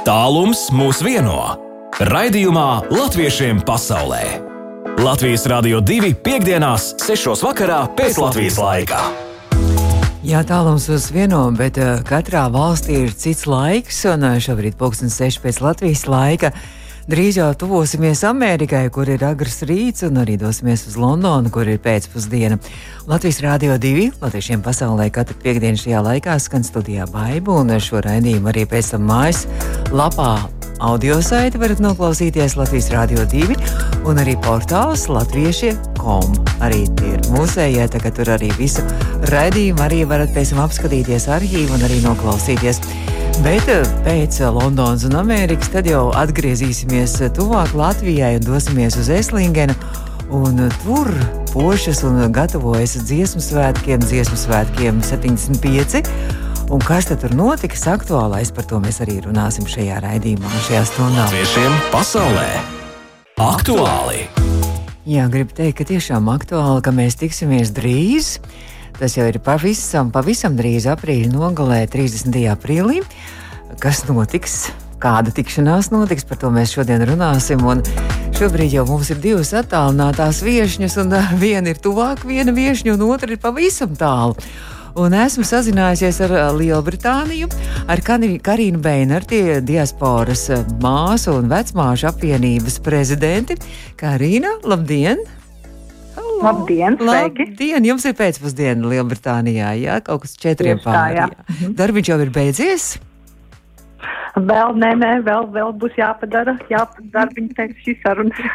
Tālums mūs vieno. Raidījumā Latviešiem pasaulē. Latvijas Rādio 2.5.6. vakarā pēc Latvijas laika. Jā, tālums uz vieno, bet uh, katrā valstī ir cits laiks, un uh, šobrīd pulksten 6 pēc Latvijas laika. Drīz jau tuvosimies Amerikai, kur ir agrs rīts, un arī dosimies uz Londonu, kur ir pēcpusdiena. Latvijas Rādio 2, Latviešiem pasaulē katru piekdienu šajā laikā skan studijā Baibu, un šo raidījumu arī pēc tam mājas lapā audio saiti varat noklausīties Latvijas Rādio 2 un arī portāls latviešie.com. Arī tie ir mūsējie, ka tur arī visu raidījumu arī varat pēc tam apskatīties arhīvu un arī noklausīties. Bet eh, pēc Londonas un Amerikas tad jau atgriezīsimies tuvāk Latvijai un dosimies uz Eslingenu. Un tur pošas un gatavojas dziesmu svētkiem, dziesmu svētkiem 75. Un kas tad tur notiks aktuālais, par to mēs arī runāsim šajā raidījumā, šajā stundā. Latviešiem pasaulē aktuāli! Jā, gribu teikt, ka tiešām aktuāli, ka mēs tiksimies drīz. Tas jau ir pavisam, pavisam drīz aprīļa nogalē, 30. aprīlī. Kas notiks? Kāda tikšanās notiks, par to mēs šodien runāsim. Un šobrīd jau mums ir divas attālinātās viesņas, un viena ir tuvāk viena viesņa, un otra ir pavisam tālu. Un esmu sazinājusies ar Lielbritāniju, ar Karinu Beinerti, diasporas māsu un vecmāšu apvienības prezidenti. Karina, labdien! Labdien, sveiki! Labdien! Jums ir pēcpusdiena Lielbritānijā, jā, kaut kas četriem. Mhm. Darbiņš jau ir beidzies? Vēl, nē, nē, vēl, vēl būs jāpadara, jāpadara viņa teiks šī saruna.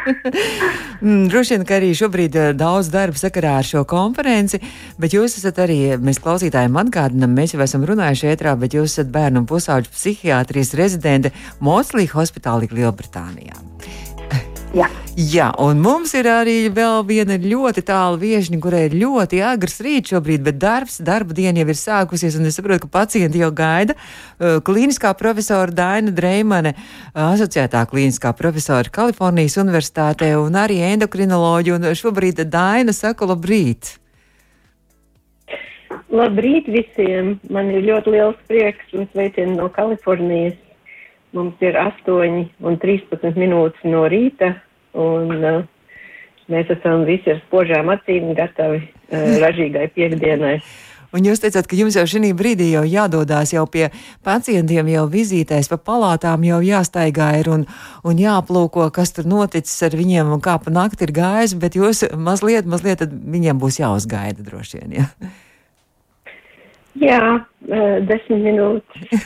mm, droši vien, ka arī šobrīd ir daudz darba sakarā ar šo konferenci, bet jūs esat arī, mēs klausītājiem atgādinām, mēs jau esam runājuši ētrā, bet jūs esat bērnu un pusauģu psihiatrijas rezidente Moslī hospitālī Lielbritānijā. Jā. Jā, un mums ir arī vēl viena ļoti tāla viesiņa, kurai ir ļoti agrs rīts šobrīd, bet darbs, darba diena jau ir sākusies, un es saprotu, ka pacienti jau gaida. Uh, klīniskā profesora Daina Dreimane, asociētā klīniskā profesora Kalifornijas Universitātē, un arī endokrinoloģi, un šobrīd Daina saka labrīt. Labrīt visiem! Man ir ļoti liels prieks un sveicieni no Kalifornijas. Mums ir 8 un 13 minūtes no rīta, un uh, mēs esam visi ar spožām acīm gatavi uh, ražīgai piekdienai. Un jūs teicāt, ka jums jau šī brīdī jau jādodas jau pie pacientiem, jau vizītēs, pa palātām jau jāstaigā ir un, un jāplūko, kas tur noticis ar viņiem un kā pa nakti ir gājis, bet jūs mazliet, mazliet viņiem būs jāuzgaida droši vien. Ja? Jā, desmit minūtes.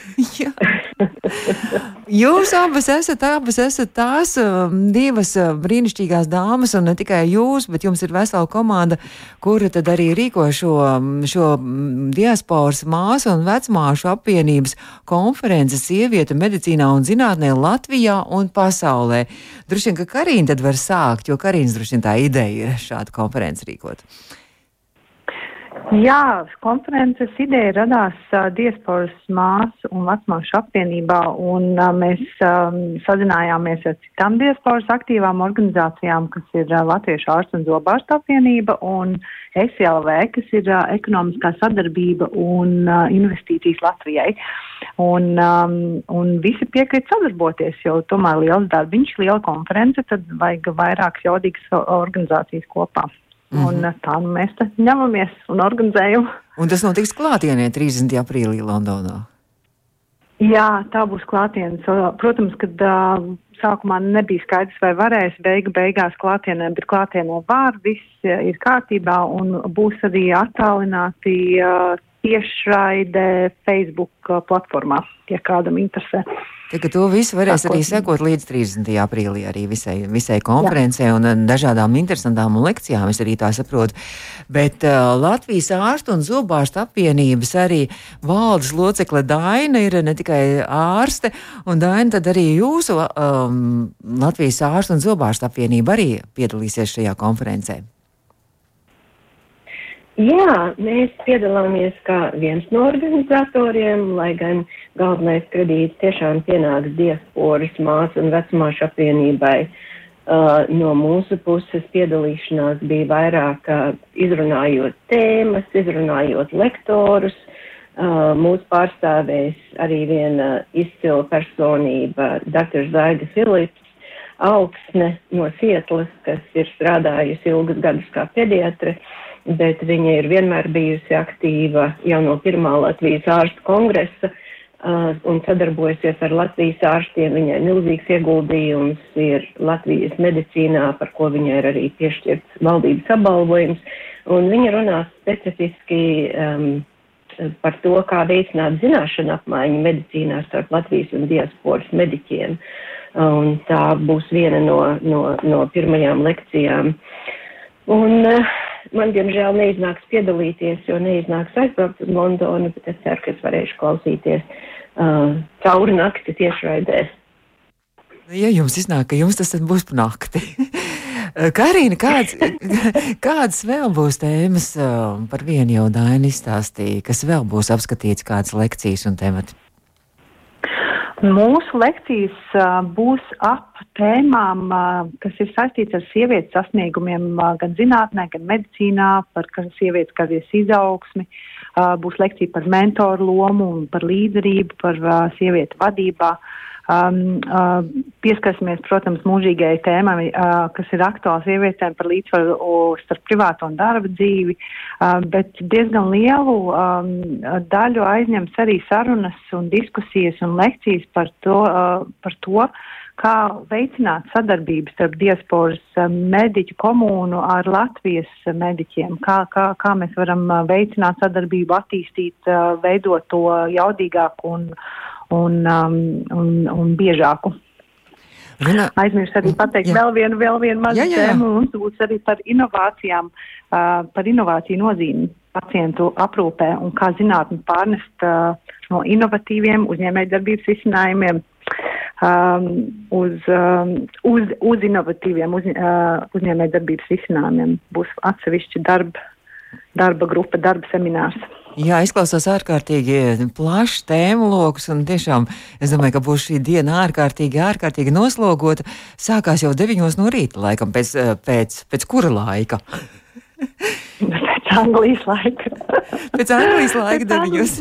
Jūs abas esat, abas esat tās divas brīnišķīgās dāmas, un ne tikai jūs, bet jums ir vesela komanda, kura tad arī rīko šo, šo diasporas māsu un vecmāšu apvienības konferenci sievietu medicīnā un zinātnē Latvijā un pasaulē. Droši vien, ka Karīna tad var sākt, jo Karīnas droši vien tā ideja ir šādu konferenci rīkot. Jā, konferences ideja radās uh, diasporas māsu un vecmāšu apvienībā, un uh, mēs um, sazinājāmies ar citām diasporas aktīvām organizācijām, kas ir uh, Latviešu ārstu un zobārstu apvienība un SLV, kas ir uh, ekonomiskā sadarbība un uh, investīcijas Latvijai. Un, um, un visi piekrīt sadarboties, jo tomēr liels darbiņš, liela konference, tad vajag vairākas jaudīgas organizācijas kopā. Mm -hmm. Un tā nu mēs ņemamies un organizējam. Un tas notiks klātienē 30. aprīlī Londonā. Jā, tā būs klātienes. Protams, kad uh, sākumā nebija skaidrs, vai varēs beigu beigās klātienē, bet klātienē var, viss ir kārtībā un būs arī attālināti uh, tiešraide Facebook platformā, ja kādam interesē. Tad, to visu varēs arī sekot līdz 30. aprīlī, arī visai, visai konferencē Jā. un dažādām interesantām lekcijām, es arī tā saprotu. Bet uh, Latvijas ārstu un zobārstu apvienības arī valdes locekle Daina ir ne tikai ārste, un Daina tad arī jūsu um, Latvijas ārstu un zobārstu apvienība arī piedalīsies šajā konferencē. Jā, mēs piedalāmies kā viens no organizatoriem, lai gan galvenais kredīts tiešām pienāks diasporas māsu un vecmāšu apvienībai. Uh, no mūsu puses piedalīšanās bija vairāk uh, izrunājot tēmas, izrunājot lektorus, Uh, mūs pārstāvēs arī viena izcila personība, dr. Zaiga Filips, augsne no Sietlas, kas ir strādājusi ilgus gadus kā pediatre, bet viņa ir vienmēr bijusi aktīva jau no pirmā Latvijas ārstu kongresa uh, un sadarbojasies ar Latvijas ārstiem. Viņai milzīgs ieguldījums ir Latvijas medicīnā, par ko viņai ir arī piešķirts valdības apbalvojums, un viņa runās specifiski um, par to, kā veicināt zināšanu apmaiņu medicīnā starp Latvijas un diasporas mediķiem. Un tā būs viena no, no, no pirmajām lekcijām. Un uh, man, diemžēl, neiznāks piedalīties, jo neiznāks aizbraukt uz Londonu, bet es ceru, ka es varēšu klausīties uh, cauri nakti tiešraidē. Ja jums iznāk, ka jums tas būs nakti. Karina, kāds, kādas vēl būs tēmas eh, par vienu jau Dainu izstāstīja, kas vēl būs apskatīts, kādas lekcijas un temati? Mūsu lekcijas būs ap tēmām, kas ir saistīts ar sievietes sasniegumiem gan zinātnē, gan medicīnā, par sievietes karjeras izaugsmi. Būs lekcija par mentoru lomu un par līderību, par sievietu vadībā. Uh, Um, uh, pieskarsimies, protams, mūžīgai tēmai, uh, kas ir aktuāls sievietēm par līdzsvaru starp privāto un darba dzīvi, uh, bet diezgan lielu um, daļu aizņems arī sarunas un diskusijas un lekcijas par to, uh, par to kā veicināt sadarbību starp diasporas uh, mediķu komūnu ar Latvijas mediķiem, kā, kā, kā mēs varam uh, veicināt sadarbību, attīstīt, uh, veidot to jaudīgāku un, un, um, un, un biežāku. Runā... Aizmirst arī pateikt jā. vēl vienu, vēl vienu mazu tēmu. Mums būs arī par inovācijām, uh, par inovāciju nozīmi pacientu aprūpē un kā zinātni pārnest uh, no inovatīviem uzņēmējdarbības risinājumiem um, uz, um, uz, uz inovatīviem uz, uh, uzņēmējdarbības risinājumiem. Būs atsevišķi darba, darba grupa, darba seminārs. Jā, izklausās ārkārtīgi plašs tēmu lokus, un tiešām es domāju, ka būs šī diena ārkārtīgi, ārkārtīgi noslogota. Sākās jau 9 no rīta, laikam, pēc, eh, pēc, pēc kura laika? Pēc Anglijas laika. Pēc Anglijas laika deviņos.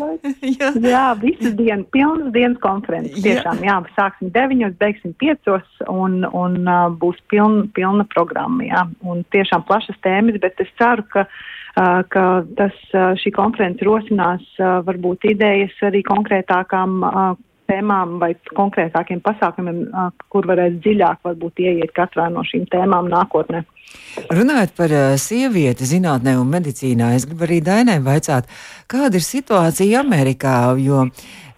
jā. jā, visu dienu, pilnas dienas konferences. Tiešām, jā, jā sāksim deviņos, beigsim piecos un, un uh, būs pilna, pilna programma, jā. Un tiešām plašas tēmas, bet es ceru, ka uh, ka tas, šī konference rosinās varbūt idejas arī konkrētākām tēmām vai konkrētākiem pasākumiem, kur varēs dziļāk varbūt ieiet katrā no šīm tēmām nākotnē. Runājot par sievieti zinātnē un medicīnā, es gribu arī Dainai vaicāt, kāda ir situācija Amerikā, jo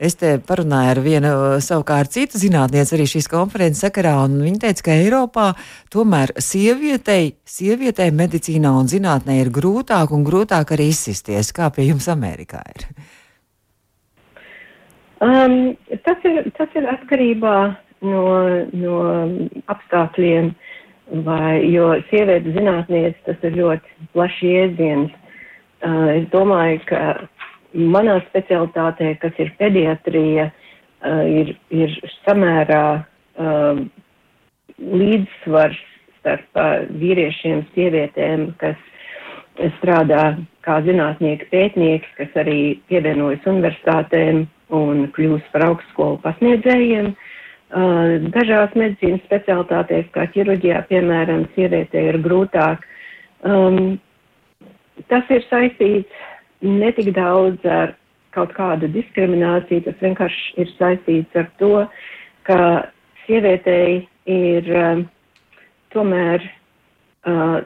Es te parunāju ar vienu savukārt citu zinātnieci arī šīs konferences sakarā, un viņa teica, ka Eiropā tomēr sievietei, sievietei medicīnā un zinātnē ir grūtāk un grūtāk arī izsisties. Kā pie jums Amerikā ir? Um, tas, ir tas ir atkarībā no, no apstākļiem, vai, jo sievietes zinātnieces tas ir ļoti plašs jēdziens. Uh, es domāju, ka manā specialitātē, kas ir pediatrija, uh, ir, ir samērā uh, līdzsvars starp uh, vīriešiem, sievietēm, kas strādā kā zinātnieki, pētnieki, kas arī pievienojas universitātēm un kļūst par augstskolu pasniedzējiem. Uh, dažās medicīnas specialitātēs, kā ķirurģijā, piemēram, sievietē ir grūtāk. Um, tas ir saistīts netik daudz ar kaut kādu diskrimināciju, tas vienkārši ir saistīts ar to, ka sievietei ir um, tomēr, uh,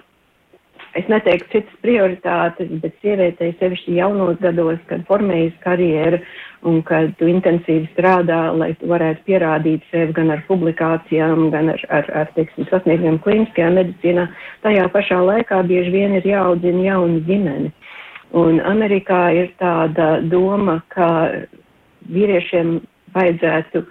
es neteiktu citas prioritātes, bet sievietei sevišķi jaunos gados, kad formējas karjera un kad tu intensīvi strādā, lai tu varētu pierādīt sevi gan ar publikācijām, gan ar, ar, ar teiksim, sasniegumiem klīniskajā medicīnā, tajā pašā laikā bieži vien ir jāaudzina jauna ģimene. Un Amerikā ir tāda doma, ka vīriešiem vajadzētu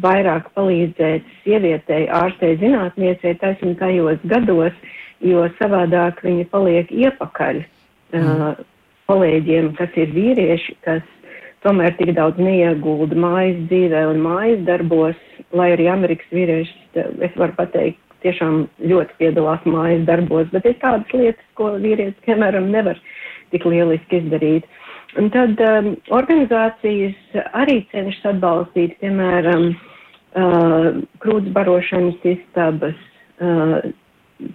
vairāk palīdzēt sievietei, ārstei, zinātniecei taisnīgi tajos gados, jo savādāk viņi paliek iepakaļ mm. uh, kolēģiem, kas ir vīrieši, kas tomēr tik daudz neiegulda mājas dzīvē un mājas darbos, lai arī Amerikas vīrieši, es varu pateikt, tiešām ļoti piedalās mājas darbos, bet ir tādas lietas, ko vīrietis, piemēram, nevar tik lieliski izdarīt. Un tad um, organizācijas arī cenšas atbalstīt, piemēram, uh, krūts barošanas istabas, uh,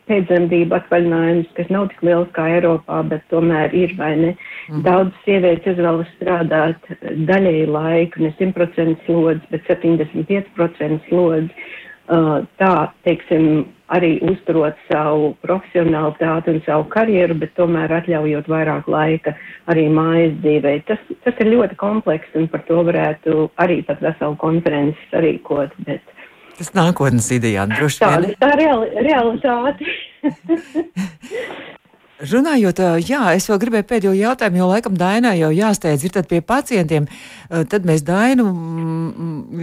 pēcdzemdību atvaļinājums, kas nav tik liels kā Eiropā, bet tomēr ir vai ne. Mm. Daudz sievietes izvēlas strādāt daļēji laiku, ne 100% slodzi, bet 75% slodzi. Uh, tā, teiksim, arī uzturot savu profesionālitāti un savu karjeru, bet tomēr atļaujot vairāk laika arī mājas dzīvē. Tas, tas ir ļoti komplekss un par to varētu arī pat veselu konferenci sarīkot. Bet, Tas nākotnes idejā droši vien. Tā, tā reali, realitāte. Runājot, jā, es vēl gribēju pēdējo jautājumu, jo laikam Dainai jau jāsteidz ir pie pacientiem. Tad mēs Dainu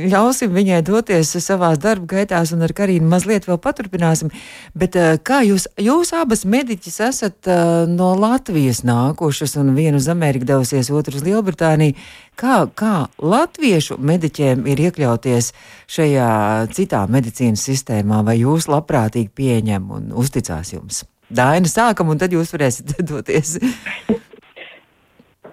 ļausim viņai doties savās darba gaitās un ar Karīnu mazliet vēl paturpināsim. Bet kā jūs, jūs abas mediķis esat no Latvijas nākušas un vienu uz Ameriku devusies, otru uz Lielbritāniju. Kā, kā latviešu mediķiem ir iekļauties šajā citā medicīnas sistēmā, vai jūs labprātīgi pieņem un uzticās jums? Daina, sākam, un tad jūs varēsiet doties.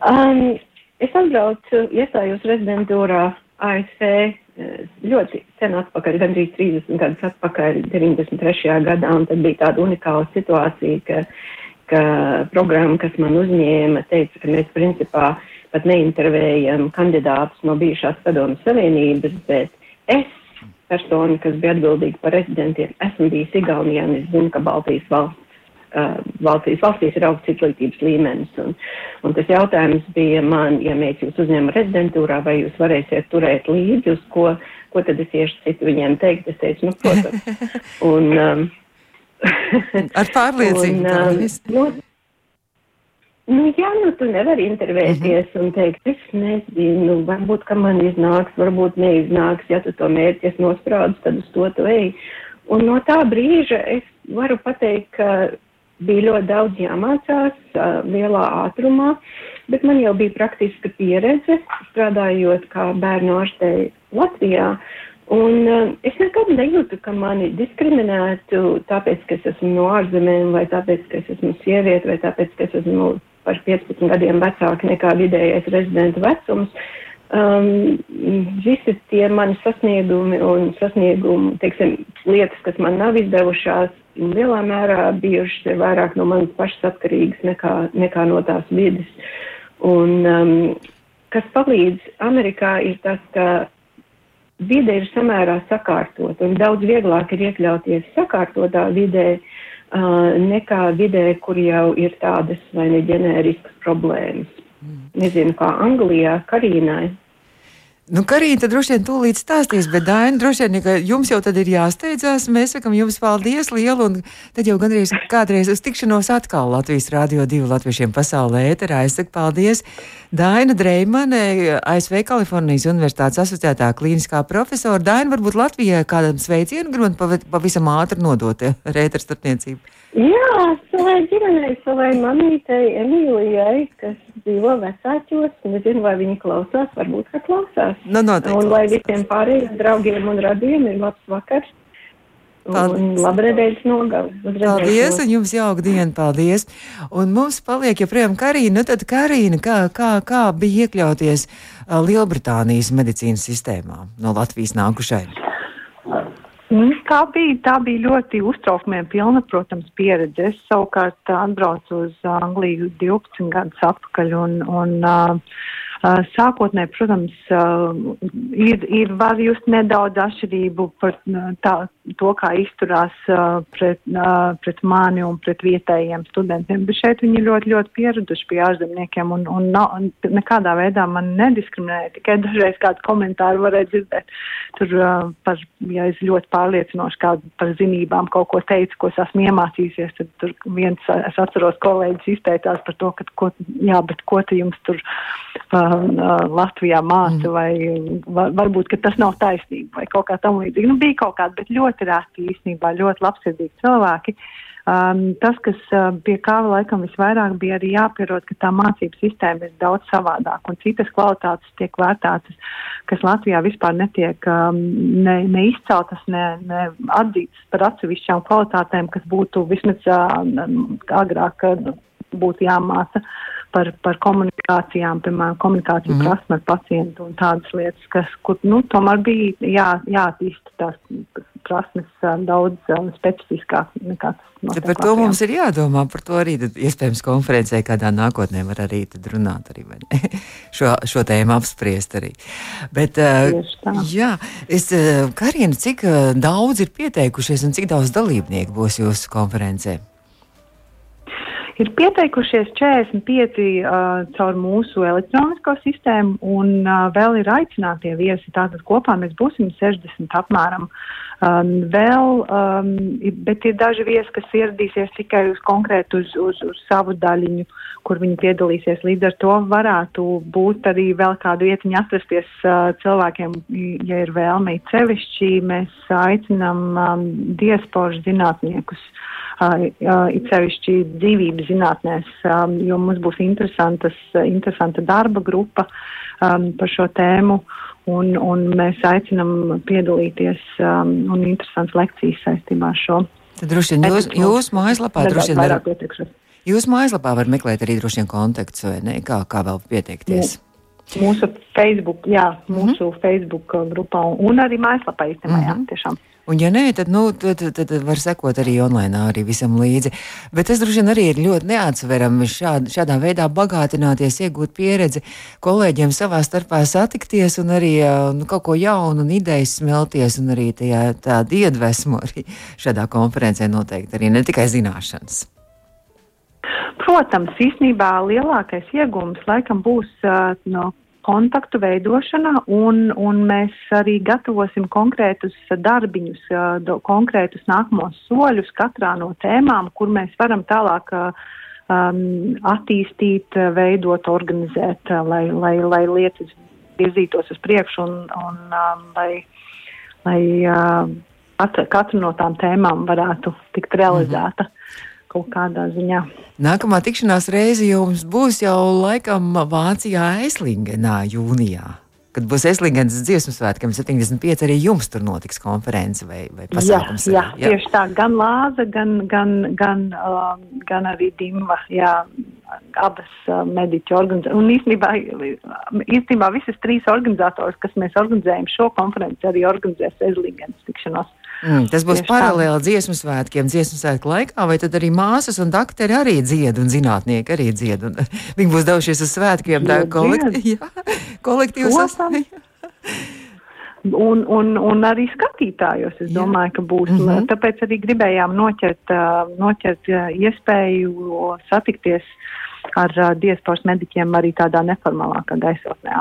um, es atbraucu, iestājos rezidentūrā ASV eh, ļoti sen atpakaļ, gandrīz 30 gadus atpakaļ, 93. gadā, un tad bija tāda unikāla situācija, ka, ka programma, kas man uzņēma, teica, ka mēs principā pat neintervējam kandidātus no bijušās padomas savienības, bet es persona, kas bija atbildīga par rezidentiem, esmu bijis Igaunijā, un es zinu, ka Baltijas valsts valstīs, valstīs ir augsts izglītības līmenis. Un, un tas jautājums bija man, ja mēs jūs uzņemam rezidentūrā, vai jūs varēsiet turēt līdzi, uz ko, ko tad es iešu citu viņiem teikt. Es teicu, nu, protams. un, um, Ar pārliecību. un, um, nu, Nu, jā, nu, tu nevari intervēties uh -huh. un teikt, es nezinu, varbūt, ka man iznāks, varbūt neiznāks, ja tu to mērķi esi nosprādis, tad uz to tu ej. Un no tā brīža es varu pateikt, ka bija ļoti daudz jāmācās uh, lielā ātrumā, bet man jau bija praktiska pieredze strādājot kā bērnu ārstē Latvijā. Un uh, es nekad nejūtu, ka mani diskriminētu tāpēc, ka es esmu no ārzemēm, vai tāpēc, ka es esmu sieviete, vai tāpēc, ka es esmu par 15 gadiem vecāka nekā vidējais rezidenta vecums. Um, visi tie mani sasniegumi un sasniegumi, teiksim, lietas, kas man nav izdevušās, lielā mērā bijušas ir vairāk no manas pašas atkarīgas nekā, nekā no tās vidas. Un, um, kas palīdz Amerikā ir tas, ka vide ir samērā sakārtot un daudz vieglāk ir iekļauties sakārtotā vidē uh, nekā vidē, kur jau ir tādas vai ne ģenēriskas problēmas. Mm. Nezinu, kā Anglijā, Karīnai. Nu, Karīna droši vien tūlīt stāstīs, bet Daina droši vien, ka jums jau tad ir jāsteidzās. Mēs sakam jums paldies lielu, un tad jau gandrīz kādreiz uz tikšanos atkal Latvijas Rādio 2 latviešiem pasaulē ēterā. Es saku paldies Daina Dreimane, ASV Kalifornijas Universitātes asociētā klīniskā profesora. Daina, varbūt Latvijai kādam sveicienu gribat pavisam ātri nodot rētera starpniecību. Jā, savai ģimenei, savai mamītei, Emīlijai, kas dzīvo vecāķos. Nezinu, vai viņi klausās, varbūt, ka klausās. Nu, noteikti. Un lai visiem pārējiem draugiem un radiem ir labs vakars. Nedēļas nogali. Paldies, un jums jauka diena, paldies. Un mums paliek joprojām Karīna. Nu tad Karīna, kā, kā, kā bija iekļauties Lielbritānijas medicīnas sistēmā no Latvijas nākušai? Tā bija, tā bija ļoti uztraukumiem pilna, protams, pieredze. Es savukārt atbraucu uz Angliju 12 gadus atpakaļ un, un uh, Sākotnē, protams, ir, ir var just nedaudz atšķirību par tā, to, kā izturās pret, pret mani un pret vietējiem studentiem, bet šeit viņi ļoti, ļoti pieraduši pie ārzemniekiem un, un, un nekādā veidā man nediskriminēja. Tikai dažreiz kādu komentāru varēja dzirdēt. Tur, par, ja es ļoti pārliecinoši kādu par zinībām kaut ko teicu, ko es esmu iemācījusies, tad tur viens, es atceros, kolēģis izteicās par to, ka, ko, jā, bet ko te jums tur. Uh, uh, Latvijā māca, mm. vai var, varbūt, ka tas nav taisnība, vai kaut kā tam līdzīga. Nu, bija kaut kāda, bet ļoti rēti īstenībā, ļoti labsirdīgi cilvēki. Um, tas, kas uh, pie kā laikam visvairāk bija arī jāpierod, ka tā mācību sistēma ir daudz savādāk un citas kvalitātes tiek vērtātas, kas Latvijā vispār netiek um, ne, ne izceltas, ne, ne atzītas par atsevišķām kvalitātēm, kas būtu vismaz uh, agrāk uh, būtu jāmāca. par, par komunikācijām, piemēram, komunikāciju mm -hmm. prasme ar pacientu un tādas lietas, kas, kur, nu, tomēr bija jā, jātīst tās prasmes daudz specifiskāk nekā tas. Par to mums ir jādomā, par to arī iespējams konferencē kādā nākotnē var arī runāt arī, šo, šo tēmu apspriest arī. Bet, jā, es, Karina, cik daudz ir pieteikušies un cik daudz dalībnieku būs jūsu konferencē? Ir pieteikušies 45 uh, caur mūsu elektronisko sistēmu, un uh, vēl ir aicinātie viesi. Tātad kopā mēs būsim 60 apmēram. Um, vēl, um, bet ir daži viesi, kas ieradīsies tikai uz konkrētu uz, uz, uz savu daļiņu, kur viņi piedalīsies. Līdz ar to varētu būt arī vēl kādu vietiņu atrasties uh, cilvēkiem, ja ir vēlme. Cevišķi mēs aicinām um, diasporas zinātniekus. Uh, it sevišķi dzīvības zinātnēs, jo mums būs interesanta darba grupa par šo tēmu. Un, un mēs aicinām piedalīties un interesants lekcijas saistībā ar šo. Tad droši vien jūs, jūs mājaslapā droši vien varat. Jūs mājaslapā var meklēt arī droši vien kontaktus vai ne, kā, kā vēl pieteikties. Jā. Mūsu Facebook, jā, mūsu mm -hmm. Facebook grupā un arī mājaslapā īstenībā, mm -hmm. jā, mhm. tiešām. Un, ja nē, tad, nu, tad, tad, tad var sekot arī online, arī visam līdzi. Bet tas droši vien arī ir ļoti neatsverami šād, šādā veidā bagātināties, iegūt pieredzi, kolēģiem savā starpā satikties un arī nu, kaut ko jaunu un idejas smelties, un arī tajā, tādu iedvesmu arī šādā konferencē noteikti arī ne tikai zināšanas. Protams, īstenībā lielākais iegūms laikam būs uh, no kontaktu veidošana, un, un mēs arī gatavosim konkrētus darbiņus, konkrētus nākamos soļus katrā no tēmām, kur mēs varam tālāk um, attīstīt, veidot, organizēt, lai, lai, lai lietas virzītos uz priekšu un, un um, lai, lai uh, katru no tām tēmām varētu tikt realizēta. Kaut kādā ziņā. Nākamā tikšanās reize jums būs jau laikam Vācijā, Eislingenā, jūnijā. Kad būs Eslingens dziesmu svētkiem 75, arī jums tur notiks konference vai, vai pasākums. Jā, jā, jā, tieši tā, gan Lāza, gan, gan, gan, uh, gan arī Dimva, jā, abas uh, mediķu organizācijas. Un īstenībā, īstenībā visas trīs organizatoras, kas mēs organizējam šo konferenci, arī organizēs Eslingens tikšanos. Mm, tas būs paralēli dziesmu svētkiem, dziesmu svētku laikā, vai tad arī māsas un dakteri arī dzied un zinātnieki arī dzied. Un, viņi būs devušies uz svētkiem, tā kolekti, jā, kolektīvs sastāvs. Un, un, un arī skatītājos, es Jā. domāju, ka būs. Mm -hmm. Tāpēc arī gribējām noķert, noķert iespēju satikties ar diasporas mediķiem arī tādā neformālākā gaisotnē.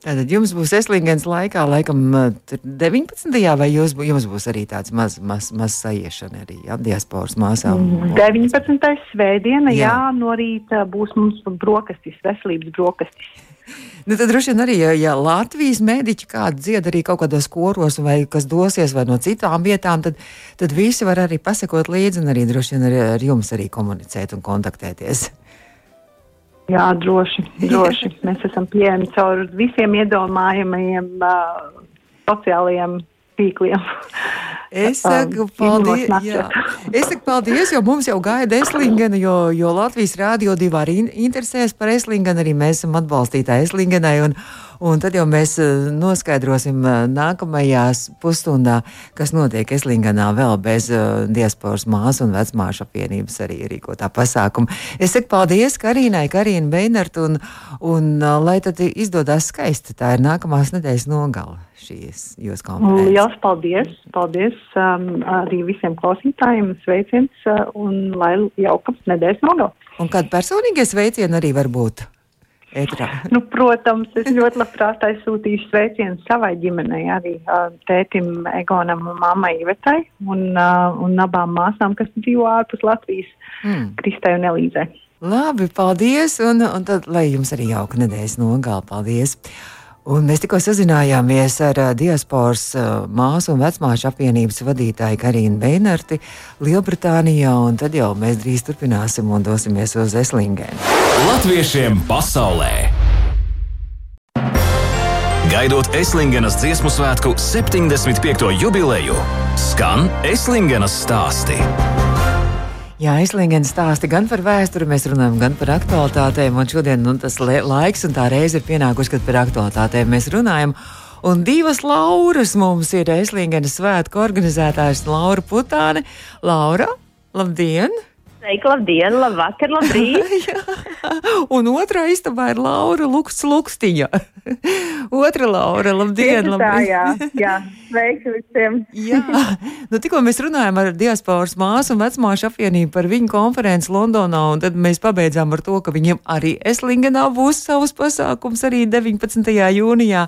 Tātad jums būs Eslingens laikā, laikam, 19. vai jūs, jums būs arī tāds maz, maz, maz sajiešana arī ja, diasporas māsām? 19. Mm, svētdiena, jā. jā, no rīta būs mums brokastis, veselības brokastis. Nu, tad droši vien arī, ja, ja Latvijas mēdīķi kādu dzied arī kaut kādos koros, vai kas dosies vai no citām vietām, tad, tad visi var arī pasakot līdzi un arī droši vien ar, ar jums arī komunicēt un kontaktēties. Jā, droši, droši. Mēs esam pieejami caur visiem iedomājamajiem uh, sociālajiem tīkliem. Es saku paldies, jā. es saku paldies, jo mums jau gaida Eslingena, jo, jo Latvijas Rādio 2 arī interesēs par Eslingenu, arī mēs esam atbalstītāji Eslingenai. Un, Un tad jau mēs eh, noskaidrosim eh, nākamajās pusstundā, kas notiek Eslinganā vēl bez uh, diasporas māsu un vecmāšu apvienības arī rīkotā pasākuma. Es saku paldies Karīnai, Karīna Beinert, un, un lai tad izdodas skaisti. Tā ir nākamās nedēļas nogala šīs jūs konferences. Lielas paldies! Paldies um, arī visiem klausītājiem, sveiciens uh, un lai jauka nedēļas nogala. Un kādi personīgie sveicieni arī var būt? Ētrā? Nu, protams, es ļoti labprāt aizsūtīšu sveicienu savai ģimenei, arī tētim Egonam un mammai Ivetai un, un abām māsām, kas dzīvo ārpus Latvijas, mm. Kristai un Elīzai. Labi, paldies, un, un tad, lai jums arī jauka nedēļas nogāla, paldies! Un mēs tikko sazinājāmies ar uh, diasporas uh, māsu un vecmāšu apvienības vadītāju Karinu Beinerti Lielbritānijā, un tad jau mēs drīz turpināsim un dosimies uz Eslingenu. Latviešiem pasaulē! Gaidot Eslingenas dziesmu svētku 75. jubileju, skan Eslingenas stāstī. Jā, Aislīgena stāsta gan par vēsturi, mēs runājam gan par aktualitātēm, un šodien nu, tas laiks un tā reize ir pienākusi, kad par aktualitātēm mēs runājam. Un divas Lauras mums ir Aislīgenas svētku organizētājs Laura Putāne. Laura, labdien! Sveiki, labdien, labvakar, labrīt! un otrā istabā ir Laura Luks Lukstiņa. Otra Laura, labdien! Tā, jā, jā, sveiki visiem! jā, nu tikko mēs runājām ar diasporas māsu un vecmāšu apvienību par viņu konferenci Londonā, un tad mēs pabeidzām ar to, ka viņiem arī Eslingenā būs savs pasākums arī 19. jūnijā.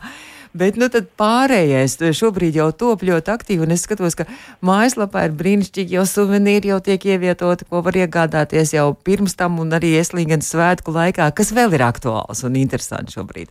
Bet nu, pārējais šobrīd jau top ļoti aktīvi. Es skatos, ka mājaslapā ir brīnišķīgi, jau suvenīri jau tiek ievietoti, ko var iegādāties jau pirms tam un arī ieslīgans svētku laikā. Kas vēl ir aktuāls un interesants šobrīd?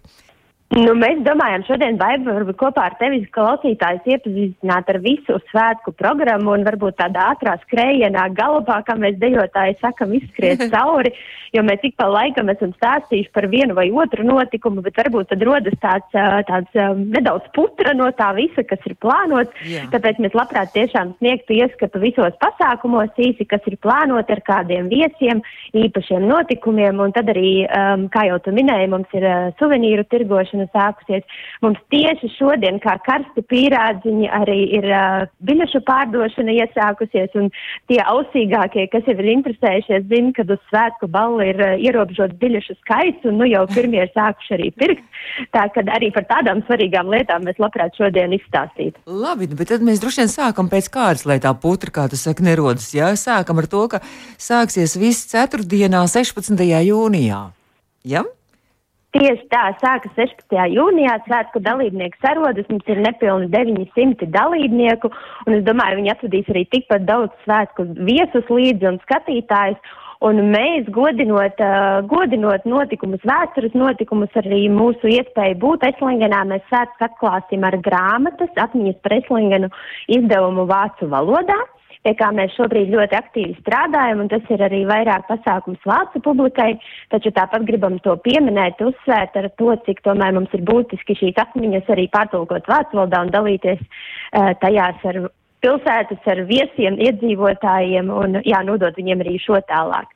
Nu, mēs domājam, šodien Baiba varbūt kopā ar tevis klausītājus iepazīstināt ar visu svētku programmu un varbūt tādā ātrā skrējienā galopā, kā mēs dejotāji sakam, izskriet cauri, jo mēs ik pa laikam esam stāstījuši par vienu vai otru notikumu, bet varbūt tad rodas tāds, tāds nedaudz putra no tā visa, kas ir plānots. Jā. Tāpēc mēs labprāt tiešām sniegtu ieskatu visos pasākumos īsi, kas ir plānoti ar kādiem viesiem, īpašiem notikumiem, un tad arī, um, kā jau tu minēji, mums ir uh, suvenīru tirgošana sezona sākusies. Mums tieši šodien, kā karsti pīrādziņi, arī ir uh, biļešu pārdošana iesākusies, un tie ausīgākie, kas jau ir interesējušies, zina, ka uz svētku balli ir uh, ierobežots biļešu skaits, un nu jau pirmie ir sākuši arī pirkt. Tā ka arī par tādām svarīgām lietām mēs labprāt šodien izstāstītu. Labi, nu, bet tad mēs droši vien sākam pēc kārtas, lai tā putra, kā tu saki, nerodas. Jā, sākam ar to, ka sāksies viss ceturtdienā, 16. jūnijā. Ja? Tieši tā, sākas 16. jūnijā svētku dalībnieku sarodas, mums ir nepilni 900 dalībnieku, un es domāju, viņi atvedīs arī tikpat daudz svētku viesus līdzi un skatītājus. Un mēs, godinot, uh, godinot notikumus, vēstures notikumus, arī mūsu iespēju būt Eslingenā, mēs svētkus atklāsim ar grāmatas atmiņas par Eslingenu izdevumu vācu valodā pie kā mēs šobrīd ļoti aktīvi strādājam, un tas ir arī vairāk pasākums vācu publikai, taču tāpat gribam to pieminēt, uzsvērt ar to, cik tomēr mums ir būtiski šīs atmiņas arī pārtulkot vācu valodā un dalīties uh, tajās ar pilsētas, ar viesiem, iedzīvotājiem un jā, nodot viņiem arī šo tālāk.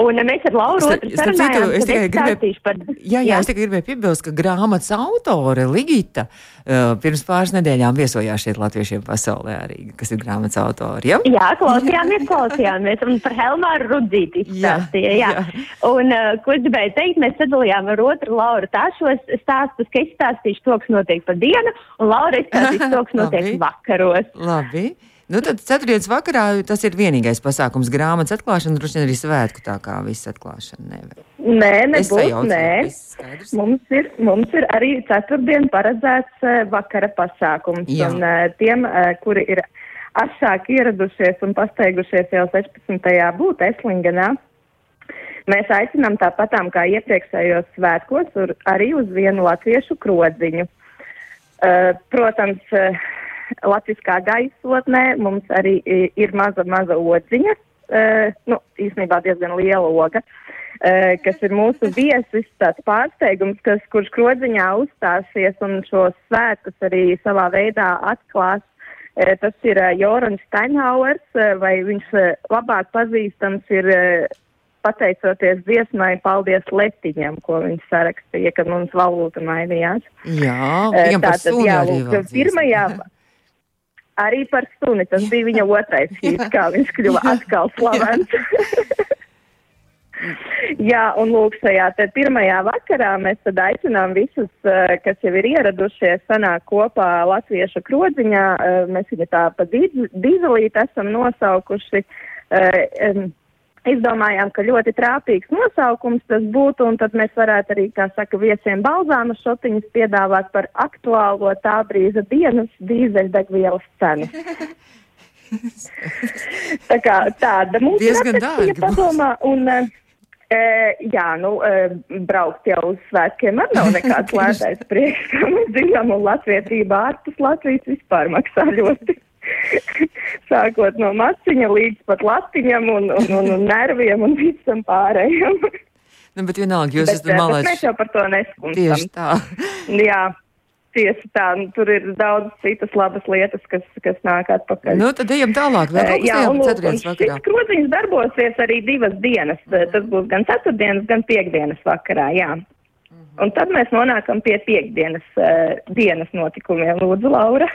Un mēs ar Lauru otru sarunājām, es tikai gribēju, par... jā, jā, jā. Es tikai gribēju piebilst, ka grāmatas autore Ligita uh, pirms pāris nedēļām viesojās šeit latviešiem pasaulē arī, kas ir grāmatas autori. Ja? Jā, klausījāmies, klausījāmies, un par Helmāru Rudzīti izstāstīja, jā. jā. Un, uh, ko es gribēju teikt, mēs sadalījām ar otru Lauru tā šos stāstus, ka izstāstīšu to, kas notiek pa dienu, un Laura izstāstīs to, kas notiek vakaros. Labi. Nu, tad ceturtdienas vakarā tas ir vienīgais pasākums grāmatas atklāšana, droši vien arī svētku tā kā viss atklāšana. Nevar. Nē, nebūs, nē. Mums ir, mums ir arī ceturtdien paredzēts uh, vakara pasākums. Jā. Un uh, tiem, uh, kuri ir asāk ieradušies un pasteigušies jau 16. būt Eslingenā, mēs aicinām tāpatām kā iepriekšējos svētkos arī uz vienu latviešu krodziņu. Protams, latviskā gaisotnē mums arī ir maza, maza odziņa, uh, nu, īstenībā diezgan liela oga, uh, kas ir mūsu viesis, tāds pārsteigums, kas, kurš krodziņā uzstāsies un šo svētkus arī savā veidā atklās. Uh, tas ir Jorans Steinhauers, vai viņš labāk pazīstams ir pateicoties dziesmai, paldies Letiņam, ko viņš sarakstīja, kad mums valūta mainījās. Jā, tātad, jā, lūk, pirmajā, Arī par suni. Tas bija viņa otrais hīts, kā viņš kļuva atkal slavens. Jā, un lūk, šajā pirmajā vakarā mēs tad aicinām visus, eh, kas jau ir ieradušies, sanāk kopā latviešu krodziņā. Eh, mēs viņu tā pa dīzelīt esam nosaukuši. Uh, izdomājām, ka ļoti trāpīgs nosaukums tas būtu, un tad mēs varētu arī, kā saka, viesiem balzāma šotiņus piedāvāt par aktuālo tā brīža dienas dīzeļdegvielas cenu. tā kā tāda mums dārga. Padomā, un, e, jā, nu, e, braukt jau uz svētkiem man nav nekāds lētais prieks, mums dzīvam un latvietība ārpus Latvijas vispār maksā ļoti. Sākot no maciņa līdz pat latiņam un, un, un, un nerviem un visam pārējiem. Nu, bet vienalga, jūs esat malāči. Mēs jau par to neskumstam. Tieši tā. Jā. tieši tā, nu, tur ir daudz citas labas lietas, kas, kas nāk atpakaļ. Nu, tad ejam tālāk. Vēl kaut Jā, kas un, lūk, šis krodziņš darbosies arī divas dienas. Tas būs gan ceturtdienas, gan piekdienas vakarā, jā. Un tad mēs nonākam pie piekdienas uh, dienas notikumiem. Lūdzu, Laura.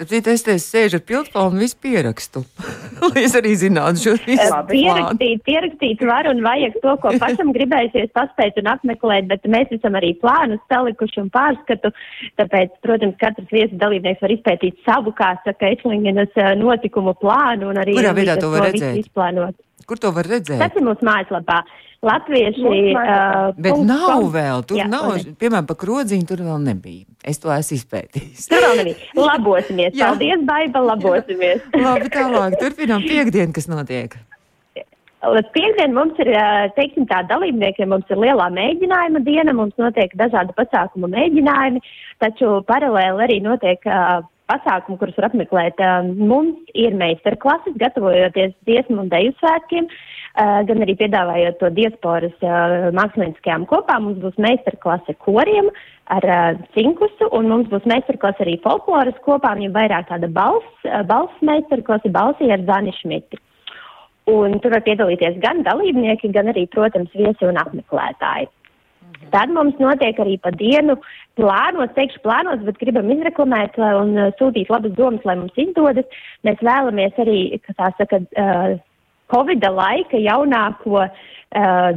Citu, es te sēžu ar pildpalmu un visu pierakstu. Lai es arī zinātu šo visu. Pierakstīt, pierakstīt var un vajag to, ko pašam gribēsies paspēt un apmeklēt, bet mēs esam arī plānus salikuši un pārskatu. Tāpēc, protams, katrs viesu dalībnieks var izpētīt savu, kā saka, Ešlingenas eh, notikumu plānu un arī Kurā ar to var redzēt? izplānot. Kur to var redzēt? Tas ir mūsu mājaslapā. Latvieši. Uh, Bet punkt nav vēl, tur Jā, nav, un- piemēram, pa krodziņu tur vēl nebija. Es to esmu izpētījis. Tur vēl nebija. Labosimies. Jā. Paldies, Baiba, labosimies. Labi, tālāk, turpinām piekdienu, kas notiek. Līdz piekdien mums ir, teiksim tā, dalībniekiem mums ir lielā mēģinājuma diena, mums notiek dažādi pasākumu mēģinājumi, taču paralēli arī notiek uh, pasākumi, kurus var apmeklēt. Uh, mums ir meistarklases, gatavojoties dziesmu un deju svētkiem, uh, gan arī piedāvājot to diasporas uh, mākslinieckajām kopām. Mums būs meistarklase koriem ar uh, cinkusu, un mums būs meistarklase arī folkloras kopām, ja vairāk tāda balss, balss meistarklase, balsī ar Zani Šmiti. Un tur var piedalīties gan dalībnieki, gan arī, protams, viesi un apmeklētāji. Tad mums notiek arī pa dienu plānos, teikšu plānos, bet gribam izreklamēt un sūtīt labas domas, lai mums izdodas. Mēs vēlamies arī, kā tā saka, Covid laika jaunāko uh,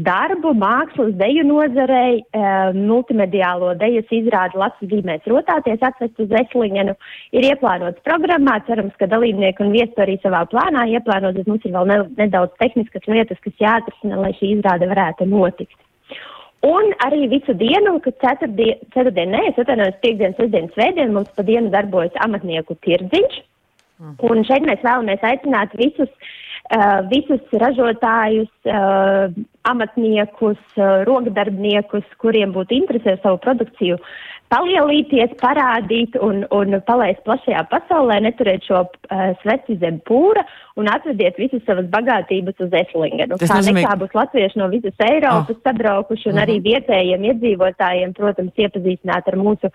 darbu, mākslas, deju nozarei, uh, multimediālo dejas izrādi Latvijas zīmēs rotāties atvest uz Eslingenu. Ir ieplānots programmā, cerams, ka dalībnieki un viesi arī savā plānā ieplānos, bet mums ir vēl ne, nedaudz tehniskas lietas, kas jāatrisina, lai šī izrāde varētu notikt. Un arī visu dienu, kad ceturtdien, ceturtdien, nē, es atvainojos, piekdienas, sestdienas, svētdien mums pa dienu darbojas amatnieku tirdziņš. Un šeit mēs vēlamies aicināt visus, visus ražotājus, amatniekus, rokdarbniekus, kuriem būtu interese savu produkciju palielīties, parādīt un, un palaist plašajā pasaulē, neturēt šo uh, sveci zem pūra un atvediet visas savas bagātības uz Eslingenu. Tas nozīmē- nekā būs latvieši no visas Eiropas Ah. sabraukuši un arī vietējiem iedzīvotājiem, protams, iepazīstināt ar mūsu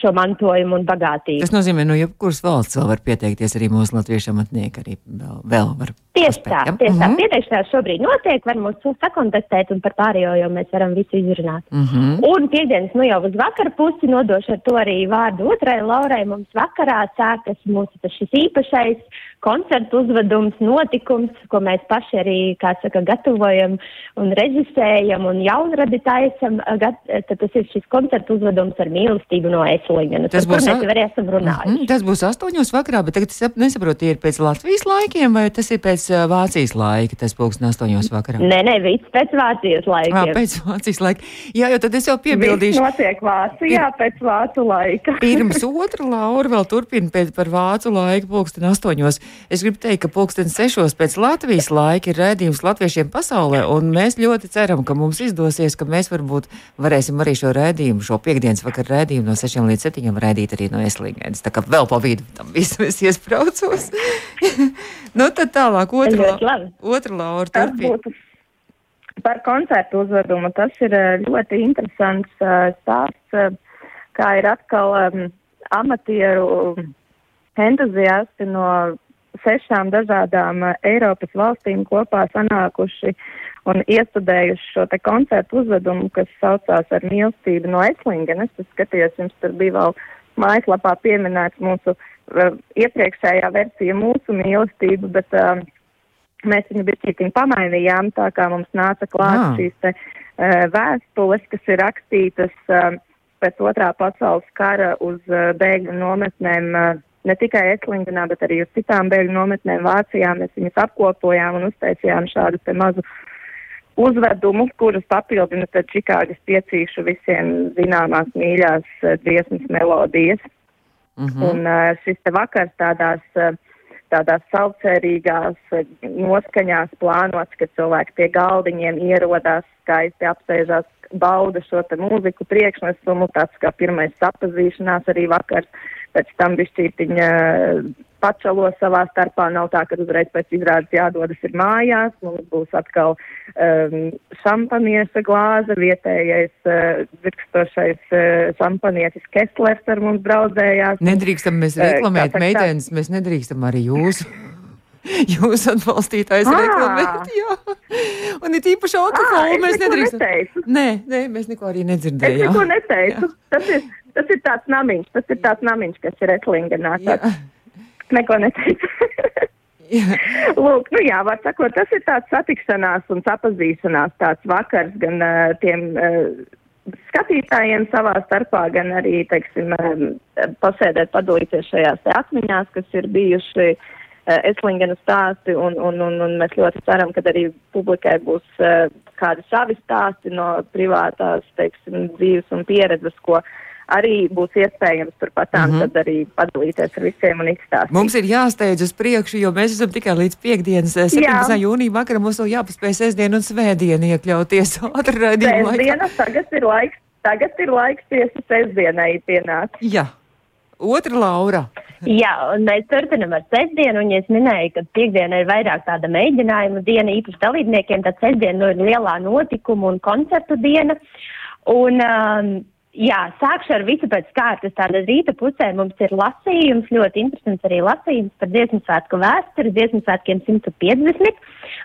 šo mantojumu un bagātību. Tas nozīmē, no jebkuras valsts vēl var pieteikties arī mūsu latviešu amatnieki. Arī vēl, vēl var Tieši tā, tieši tā. Mhm. Pieteikšanās šobrīd notiek, var mūs sakontaktēt un par pārējo jau mēs varam visu izrunāt. Mhm. Un piekdienas, nu jau uz vakar pusi nodošu ar to arī vārdu otrai Laurai. Mums vakarā sākas mūsu šis īpašais koncertu uzvedums, notikums, ko mēs paši arī, kā saka, gatavojam un režisējam un jaunradi taisam. Gat, tad tas ir šis koncertu uzvedums ar mīlestību no Eslīgas. Tas Tas būs, mēs jau arī esam runājuši. Mhm, Tas būs astoņos vakarā, bet tagad es sap- nesaprotu, ir pēc Latvijas laikiem vai tas ir pēc uh, Vācijas laika, tas pulksten astoņos vakarā. Nē, nē, viss pēc Vācijas Jā, laikiem. pēc Vācijas laika. Jā, jo tad es jau Viss piebildīšu. notiek Vācijā pēc vācu laika. Pirms otra Laura vēl turpina pēc par vācu laiku, pulksten astoņos. Es gribu teikt, ka pulksten sešos pēc Latvijas laika ir rēdījums latviešiem pasaulē, un mēs ļoti ceram, ka mums izdosies, ka mēs varbūt varēsim arī šo rēdījumu, šo piekdienas vakaru rēdījumu no sešiem līdz septiņiem rēdīt arī no Eslīgēnas. Tā kā vēl pa vidu tam visam es iespraucos. nu, tad tālāk otra, labi. otra Laura turpina. par koncertu uzvedumu. Tas ir eh, ļoti interesants eh, stāsts, eh, kā ir atkal um, amatieru entuziasti no sešām dažādām eh, Eiropas valstīm kopā sanākuši un iestudējuši šo te koncertu uzvedumu, kas saucās ar mīlestību no Eslingenes. Es skatījos, jums tur bija vēl mājaslapā pieminēts mūsu uh, iepriekšējā versija mūsu mīlestība, bet uh, mēs viņu bišķītiņu pamainījām, tā kā mums nāca klāt Ah. šīs te uh, vēstules, kas ir rakstītas uh, pēc otrā pasaules kara uz uh, bēgļu nometnēm, uh, ne tikai Eslingenā, bet arī uz citām bēgļu nometnēm Vācijā. Mēs viņus apkopojām un uztaisījām šādu te mazu uzvedumu, kurus papildina tad Čikāgas piecīšu visiem zināmās mīļās uh, dziesmas melodijas. Mhm. Un uh, šis te vakars tādās, tādās saucerīgās noskaņās plānots, ka cilvēki pie galdiņiem ierodās, skaisti apsēžās, bauda šo te mūziku priekšnesumu, tāds kā pirmais sapazīšanās arī vakars, pēc tam bišķītiņa uh, pačalo savā starpā. Nav tā, ka uzreiz pēc izrādes jādodas ir mājās. Mums būs atkal um, šampaniesa glāze, vietējais uh, virkstošais uh, šampanietis Kesslers ar mums braudzējās. Nedrīkstam mēs reklamēt uh, meitenes, mēs nedrīkstam arī jūsu. Jūs atbalstītājs Ah! reklamēt, jā. Un ir īpaši alkoholu es mēs nedrīkstam. Nē, nē, mēs neko arī Es nedzirdējām. neko neteicu. Tas ir, tas ir tāds namiņš, tas ir tāds namiņš, kas ir Etlingenā. Neko neteicu. Jā. Lūk, nu jā, var sakot, tas ir tāds satikšanās un sapazīšanās tāds vakars gan uh, tiem uh, skatītājiem savā starpā, gan arī, teiksim, um, pasēdēt, padalīties šajās te atmiņās, kas ir bijuši uh, Eslingena stāsti, un, un, un, un mēs ļoti ceram, ka arī publikai būs uh, kādi savi stāsti no privātās, teiksim, dzīves un pieredzes, ko arī būs iespējams turpat tām, mm. -hmm. tad arī padalīties ar visiem un izstāstīt. Mums ir jāsteidz uz priekšu, jo mēs esam tikai līdz piekdienas, eh, 17. jūnija vakaram. Mums vēl jāpaspēj sestdienu un svētdienu iekļauties raidījuma laikā. Sēsdiena, tagad ir laiks, tagad ir laiks tieši sestdienai pienākt. Jā. Otra Laura. Jā, un mēs turpinam ar sestdienu, un ja es minēju, ka piekdiena ir vairāk tāda mēģinājuma diena īpaši dalībniekiem, tad sestdiena nu, ir lielā notikuma un koncertu diena. Un, um, jā, sākšu ar visu pēc kārtas. Tāda rīta pusē mums ir lasījums, ļoti interesants arī lasījums par dziesmu svētku vēsturi, dziesmu svētkiem 150.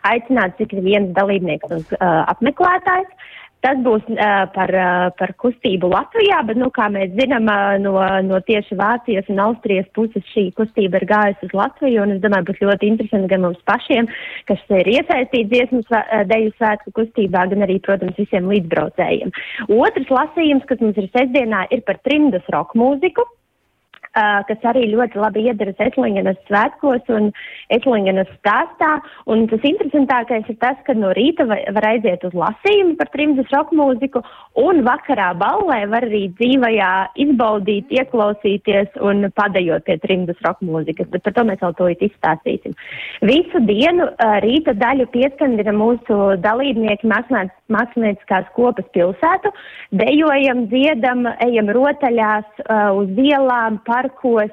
Aicināts ik viens dalībnieks un uh, apmeklētājs. Tas būs uh, par, uh, par kustību Latvijā, bet, nu, kā mēs zinām, uh, no, no tieši Vācijas un Austrijas puses šī kustība ir gājusi uz Latviju, un es domāju, būs ļoti interesanti gan mums pašiem, kas ir iesaistīti dziesmu svē, uh, deju svētku kustībā, gan arī, protams, visiem līdzbraucējiem. Otrs lasījums, kas mums ir sestdienā, ir par trimdas roka mūziku. Uh, kas arī ļoti labi iederas Etlingenas svētkos un Etlingenas stāstā. Un tas interesantākais ir tas, ka no rīta va- var aiziet uz lasījumu par trimdas roka mūziku, un vakarā ballē var arī dzīvajā izbaudīt, ieklausīties un padējot pie trimdas roka mūzikas, bet par to mēs vēl to izstāstīsim. Visu dienu uh, rīta daļu pieskandina mūsu dalībnieki māksliniec- mākslinieckās kopas pilsētu, dejojam, dziedam, ejam rotaļās uh, uz ielām, parkos,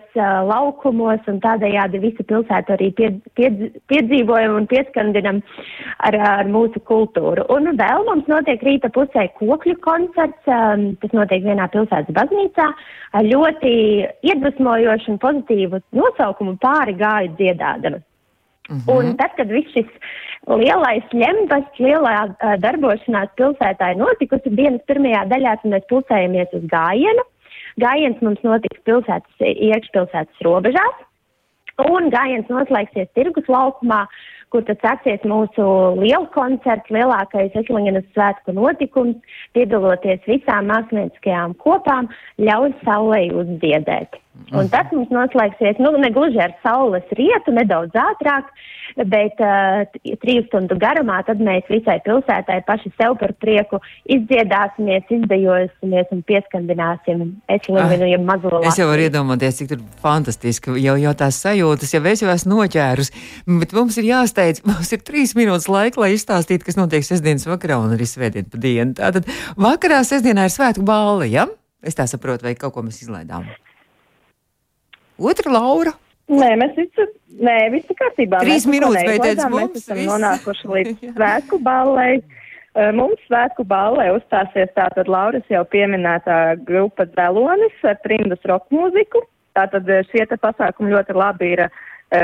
laukumos un tādējādi visu pilsētu arī pie, piedz, piedzīvojam un pieskandinam ar, ar mūsu kultūru. Un vēl mums notiek rīta pusē kokļu koncerts, tas notiek vienā pilsētas baznīcā, ar ļoti iedvesmojošu un pozitīvu nosaukumu pāri gāju dziedādama. Mhm. Un tad, kad viss šis lielais ņempas, lielā uh, darbošanās pilsētā ir notikusi dienas pirmajā daļā, mēs pulcējamies uz gājienu. Gājiens mums notiks pilsētas, iekšpilsētas robežās. Un gājiens noslēgsies tirgus laukumā, kur tad sāksies mūsu liela koncerts, lielākais Eslingenas svētku notikums, piedaloties visām mākslinieckajām kopām, ļauj saulei uzdziedēt. Un tas mums noslēgsies, nu, ne gluži ar saules rietu, nedaudz ātrāk, bet uh, trīs stundu garumā tad mēs visai pilsētai paši sev par prieku izdziedāsimies, izdejosimies un pieskandināsim Eslingenu, ja mazo Ah, Es jau varu iedomāties, cik tur fantastiski jau, jau tās sajūtas, jau es jau esmu noķērus. Bet mums ir jāsteidz, mums ir trīs minūtes laika, lai izstāstītu, kas notiek sestdienas vakarā un arī svētdien pa dienu. Tātad vakarā sestdienā ir svētku balva, ja? Es tā saprotu, vai kaut ko mēs izlaidām. Otra Laura. Nē, mēs visi, nē, visi kārtībā. Trīs minūtes, vai neizlaidām, mums Mēs esam viss? nonākuši līdz svētku ballei. Eh, Mums svētku ballē uzstāsies tātad Lauras jau pieminētā grupa Dzelonis ar trimdas roka mūziku. Tātad eh, šie te pasākumi ļoti labi ir eh,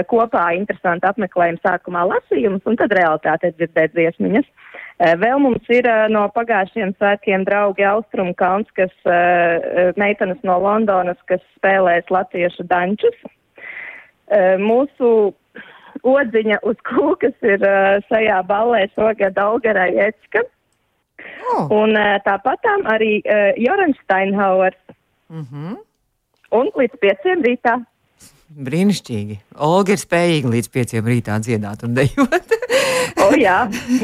kopā interesanti apmeklējumi sākumā lasījums un tad realitāte dzirdēt dziesmiņas. Eh, Vēl mums ir eh, no pagājušiem svētkiem draugi Austrum Kauns, kas eh, meitenes no Londonas, kas spēlēs latviešu dančus. Eh, Mūsu odziņa uz kūkas ir eh, šajā ballē šogad Algara Jecka. Oh. Un eh, tāpatām arī Jorans Steinhauers. Mm -hmm. Un līdz pieciem rītā. Brīnišķīgi. Olga ir spējīga līdz pieciem rītā dziedāt un dejot. O, jā.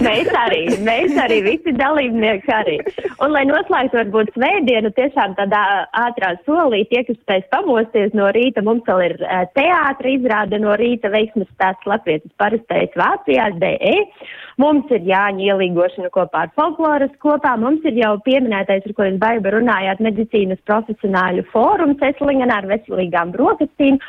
Mēs arī, mēs arī, visi dalībnieki arī. Un, lai noslēgtu varbūt svētdienu, tiešām tādā ātrā solī, tie, kas spēs pamosties no rīta, mums vēl ir uh, teātra izrāde no rīta veiksmes stāsts Latvijas parastais Vācijā, DE. Mums ir Jāņa ielīgošana kopā ar folkloras kopā, mums ir jau pieminētais, ar ko jūs baiba runājāt, medicīnas profesionāļu fórums Eslingenā ar veselīgām brokastīm.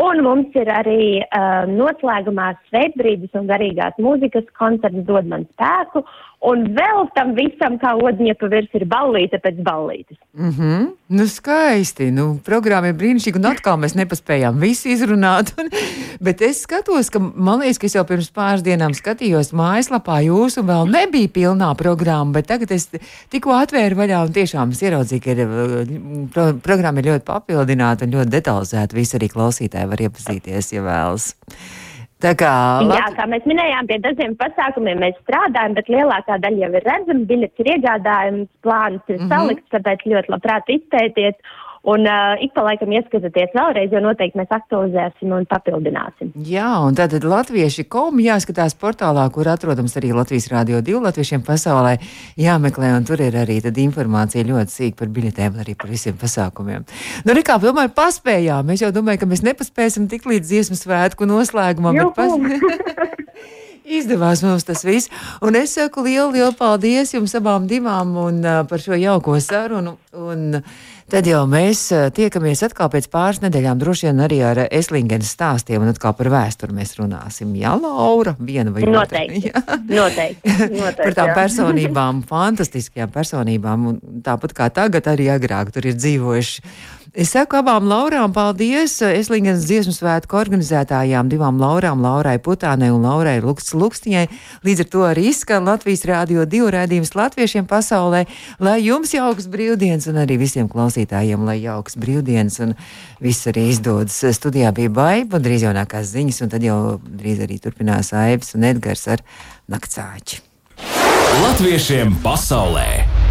Un mums ir arī uh, noslēgumā svētbrīdis un garīgās mūzikas koncerts dod man spēku. Un vēl tam visam, kā odiņa pa virs, ir ballīte pēc ballītes. Mm -hmm. Nu, skaisti. Nu, programma ir brīnišķīga, un atkal mēs nepaspējām visu izrunāt. Un, bet es skatos, ka man liekas, ka es jau pirms pāris dienām skatījos mājaslapā jūsu, un vēl nebija pilnā programma, bet tagad es tikko atvēru vaļā un tiešām es ieraudzīju, ka ir, pro, programma ir ļoti papildināta un ļoti detalizēta. Visi arī klausītāji var iepazīties, ja vēlas. Tā kā, Jā, kā mēs minējām, pie dažiem pasākumiem mēs strādājam, bet lielākā daļa jau ir redzama, biļets ir iegādājums, plāns ir mm -hmm. salikts, tāpēc ļoti labprāt izpētiet. Un uh, ik pa laikam ieskatāties vēlreiz, jo noteikti mēs aktualizēsim un papildināsim. Jā, un tātad latvieši kom jāskatās portālā, kur atrodams arī Latvijas Rādio 2 latviešiem pasaulē jāmeklē, un tur ir arī tad informācija ļoti sīk par biļetēm, arī par visiem pasākumiem. Nu, rekā, tomēr paspējām. Mēs jau domājam, ka mēs nepaspēsim tik līdz dziesmu svētku noslēgumam, pas... Izdevās mums tas viss. Un es saku lielu, lielu paldies jums abām divām un, uh, par šo jauko sarunu. Un, uh, Tad jau mēs tiekamies atkal pēc pāris nedēļām, droši vien arī ar Eslingenes stāstiem, un atkal par vēsturi mēs runāsim. Jā, Laura, viena vai otra. Noteikti. Noteikti. Noteikti. par tām personībām, fantastiskajām personībām, un tāpat kā tagad arī agrāk tur ir dzīvojuši Es saku abām Laurām paldies. Eslingens dziesmu svētku organizētājām, divām Laurām, Laurai Putānai un Laurai Luks Lukstiņai. Līdz ar to arī izskan Latvijas rādio divu rādījums latviešiem pasaulē. Lai jums jauks brīvdienas un arī visiem klausītājiem, lai jauks brīvdienas un viss arī izdodas. Studijā bija baiba, drīz jaunākās ziņas, un tad jau drīz arī turpinās Aibs un Edgars ar naktsāķi. Latviešiem pasaulē!